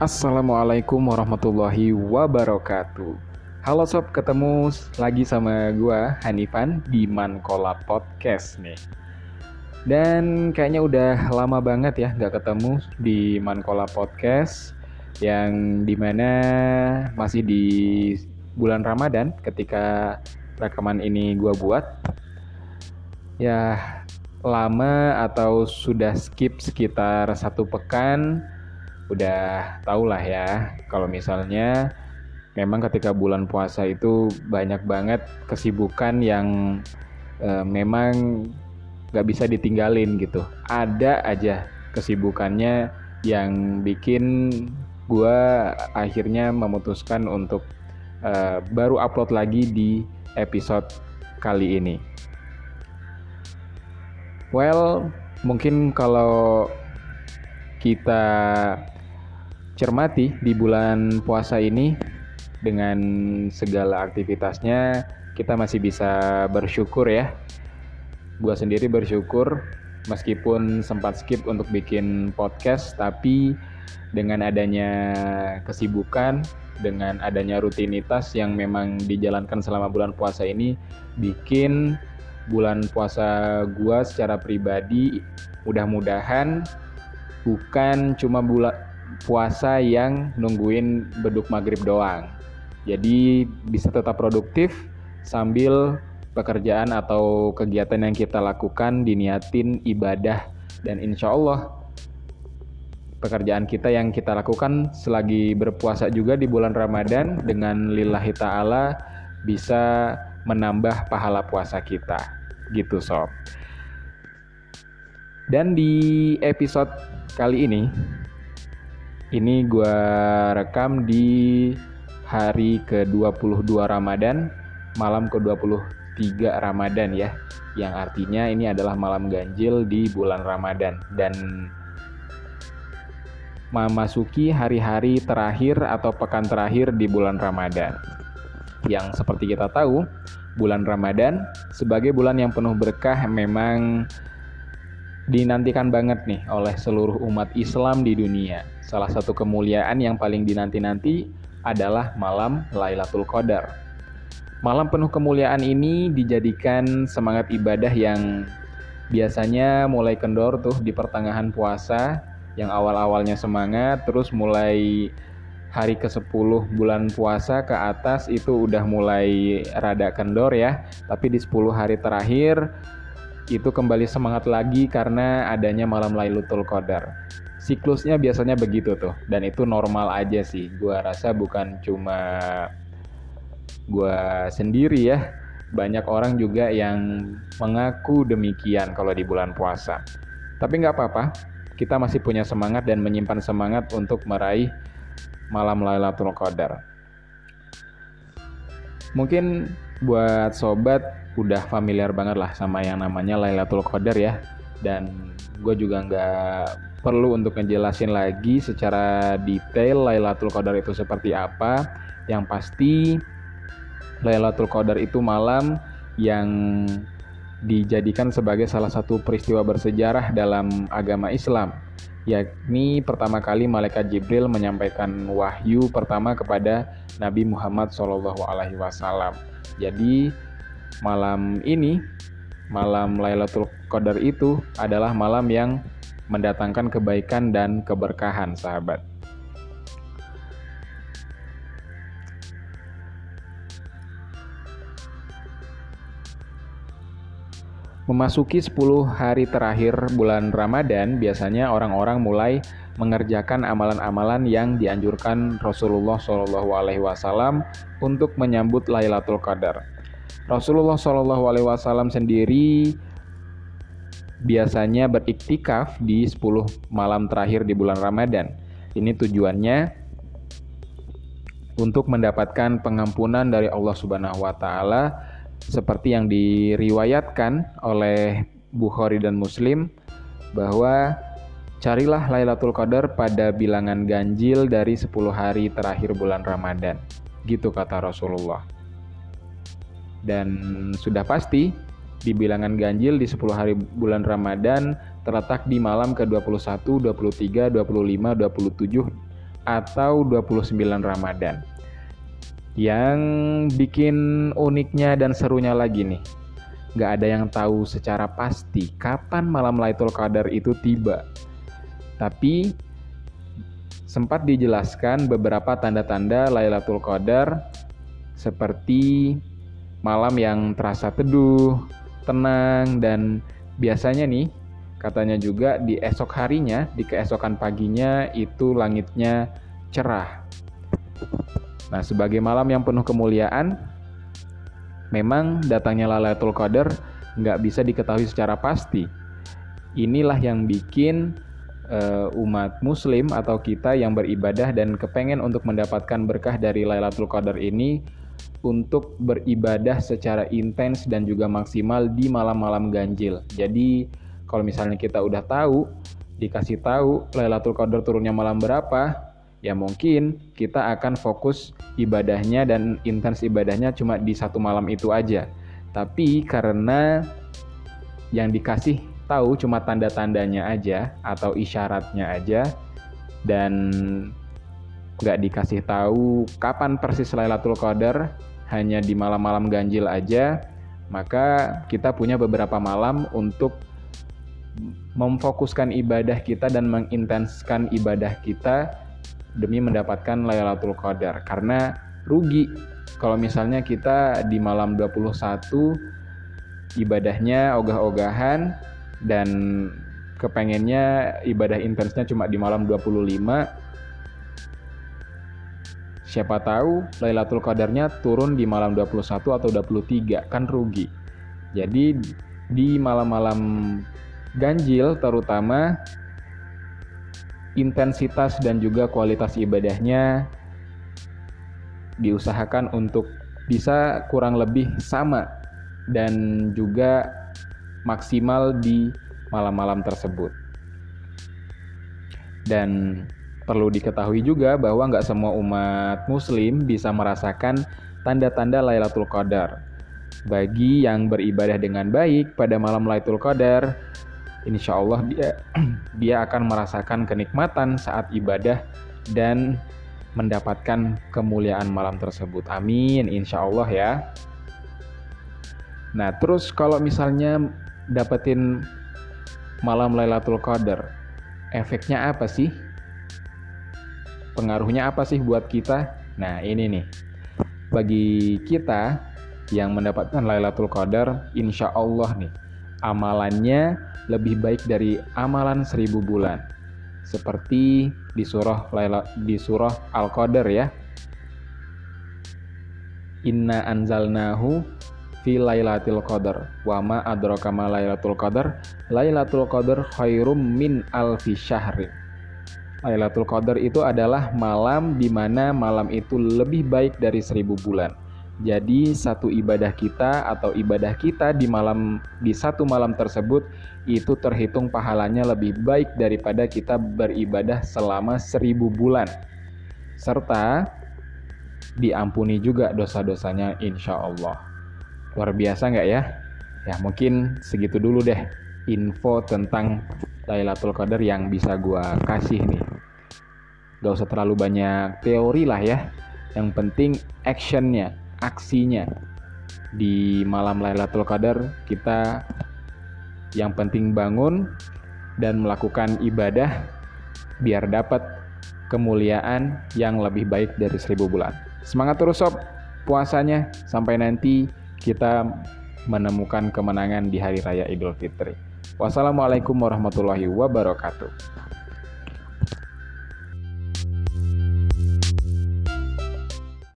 Assalamualaikum warahmatullahi wabarakatuh. Halo sob, ketemu lagi sama gua Hanifan di Mankola Podcast nih. Dan kayaknya udah lama banget ya nggak ketemu di Mankola Podcast yang di mana masih di bulan Ramadan ketika rekaman ini gua buat. Ya lama atau sudah skip sekitar satu pekan udah tau lah ya. Kalau misalnya memang ketika bulan puasa itu banyak banget kesibukan yang e, memang gak bisa ditinggalin gitu. Ada aja kesibukannya yang bikin gue akhirnya memutuskan untuk e, baru upload lagi di episode kali ini. Well, mungkin kalau kita cermati di bulan puasa ini dengan segala aktivitasnya kita masih bisa bersyukur ya. Gua sendiri bersyukur meskipun sempat skip untuk bikin podcast tapi dengan adanya kesibukan dengan adanya rutinitas yang memang dijalankan selama bulan puasa ini bikin bulan puasa gua secara pribadi mudah-mudahan bukan cuma bulan puasa yang nungguin beduk maghrib doang. Jadi bisa tetap produktif sambil pekerjaan atau kegiatan yang kita lakukan diniatin ibadah dan insya Allah pekerjaan kita yang kita lakukan selagi berpuasa juga di bulan Ramadan dengan lillahi ta'ala bisa menambah pahala puasa kita gitu sob. Dan di episode kali ini, ini gue rekam di hari ke-22 Ramadan, malam ke-23 Ramadan ya, yang artinya ini adalah malam ganjil di bulan Ramadan dan memasuki hari-hari terakhir atau pekan terakhir di bulan Ramadan. Yang seperti kita tahu, bulan Ramadan sebagai bulan yang penuh berkah memang dinantikan banget nih oleh seluruh umat Islam di dunia. Salah satu kemuliaan yang paling dinanti-nanti adalah malam Lailatul Qadar. Malam penuh kemuliaan ini dijadikan semangat ibadah yang biasanya mulai kendor tuh di pertengahan puasa yang awal-awalnya semangat terus mulai hari ke-10 bulan puasa ke atas itu udah mulai rada kendor ya. Tapi di 10 hari terakhir itu kembali semangat lagi karena adanya malam Lailatul Qadar. Siklusnya biasanya begitu tuh dan itu normal aja sih. Gua rasa bukan cuma gua sendiri ya. Banyak orang juga yang mengaku demikian kalau di bulan puasa. Tapi nggak apa-apa, kita masih punya semangat dan menyimpan semangat untuk meraih malam Lailatul Qadar. Mungkin buat sobat udah familiar banget lah sama yang namanya Lailatul Qadar ya. Dan gue juga nggak perlu untuk ngejelasin lagi secara detail Lailatul Qadar itu seperti apa. Yang pasti Lailatul Qadar itu malam yang dijadikan sebagai salah satu peristiwa bersejarah dalam agama Islam yakni pertama kali malaikat Jibril menyampaikan wahyu pertama kepada Nabi Muhammad SAW. Jadi malam ini, malam Lailatul Qadar itu adalah malam yang mendatangkan kebaikan dan keberkahan, sahabat. Memasuki 10 hari terakhir bulan Ramadan, biasanya orang-orang mulai mengerjakan amalan-amalan yang dianjurkan Rasulullah Shallallahu Alaihi Wasallam untuk menyambut Lailatul Qadar. Rasulullah Shallallahu Alaihi Wasallam sendiri biasanya beriktikaf di 10 malam terakhir di bulan Ramadan. Ini tujuannya untuk mendapatkan pengampunan dari Allah Subhanahu wa taala seperti yang diriwayatkan oleh Bukhari dan Muslim bahwa carilah Lailatul Qadar pada bilangan ganjil dari 10 hari terakhir bulan Ramadan. Gitu kata Rasulullah. Dan sudah pasti di bilangan ganjil di 10 hari bulan Ramadan terletak di malam ke-21, 23, 25, 27, atau 29 Ramadan. Yang bikin uniknya dan serunya lagi nih, nggak ada yang tahu secara pasti kapan malam Lailatul Qadar itu tiba. Tapi sempat dijelaskan beberapa tanda-tanda Lailatul Qadar seperti malam yang terasa teduh, tenang dan biasanya nih katanya juga di esok harinya, di keesokan paginya itu langitnya cerah. Nah, sebagai malam yang penuh kemuliaan, Memang datangnya Lailatul Qadar nggak bisa diketahui secara pasti. Inilah yang bikin uh, umat muslim atau kita yang beribadah dan kepengen untuk mendapatkan berkah dari Lailatul Qadar ini untuk beribadah secara intens dan juga maksimal di malam-malam ganjil. Jadi kalau misalnya kita udah tahu, dikasih tahu Lailatul Qadar turunnya malam berapa, ya mungkin kita akan fokus ibadahnya dan intens ibadahnya cuma di satu malam itu aja. Tapi karena yang dikasih tahu cuma tanda-tandanya aja atau isyaratnya aja dan nggak dikasih tahu kapan persis Lailatul Qadar hanya di malam-malam ganjil aja maka kita punya beberapa malam untuk memfokuskan ibadah kita dan mengintenskan ibadah kita demi mendapatkan Lailatul Qadar. Karena rugi. Kalau misalnya kita di malam 21 ibadahnya ogah-ogahan dan kepengennya ibadah intensnya cuma di malam 25 siapa tahu Lailatul Qadarnya turun di malam 21 atau 23 kan rugi. Jadi di malam-malam ganjil terutama intensitas dan juga kualitas ibadahnya diusahakan untuk bisa kurang lebih sama dan juga maksimal di malam-malam tersebut. Dan perlu diketahui juga bahwa nggak semua umat muslim bisa merasakan tanda-tanda Lailatul Qadar. Bagi yang beribadah dengan baik pada malam Lailatul Qadar, insya Allah dia dia akan merasakan kenikmatan saat ibadah dan mendapatkan kemuliaan malam tersebut. Amin, insya Allah ya. Nah, terus kalau misalnya dapetin malam Lailatul Qadar, efeknya apa sih? Pengaruhnya apa sih buat kita? Nah, ini nih. Bagi kita yang mendapatkan Lailatul Qadar, insya Allah nih, amalannya lebih baik dari amalan seribu bulan. Seperti di surah Laila, di surah Al-Qadar ya. Inna anzalnahu fi lailatul qadar wa ma adraka ma lailatul qadar lailatul qadar khairum min alfi syahri Lailatul Qadar itu adalah malam di mana malam itu lebih baik dari seribu bulan. Jadi satu ibadah kita atau ibadah kita di malam di satu malam tersebut itu terhitung pahalanya lebih baik daripada kita beribadah selama seribu bulan. Serta diampuni juga dosa-dosanya insya Allah. Luar biasa nggak ya? Ya mungkin segitu dulu deh info tentang Lailatul Qadar yang bisa gua kasih nih. Gak usah terlalu banyak teori lah ya. Yang penting actionnya aksinya di malam Lailatul Qadar kita yang penting bangun dan melakukan ibadah biar dapat kemuliaan yang lebih baik dari seribu bulan. Semangat terus sob puasanya sampai nanti kita menemukan kemenangan di hari raya Idul Fitri. Wassalamualaikum warahmatullahi wabarakatuh.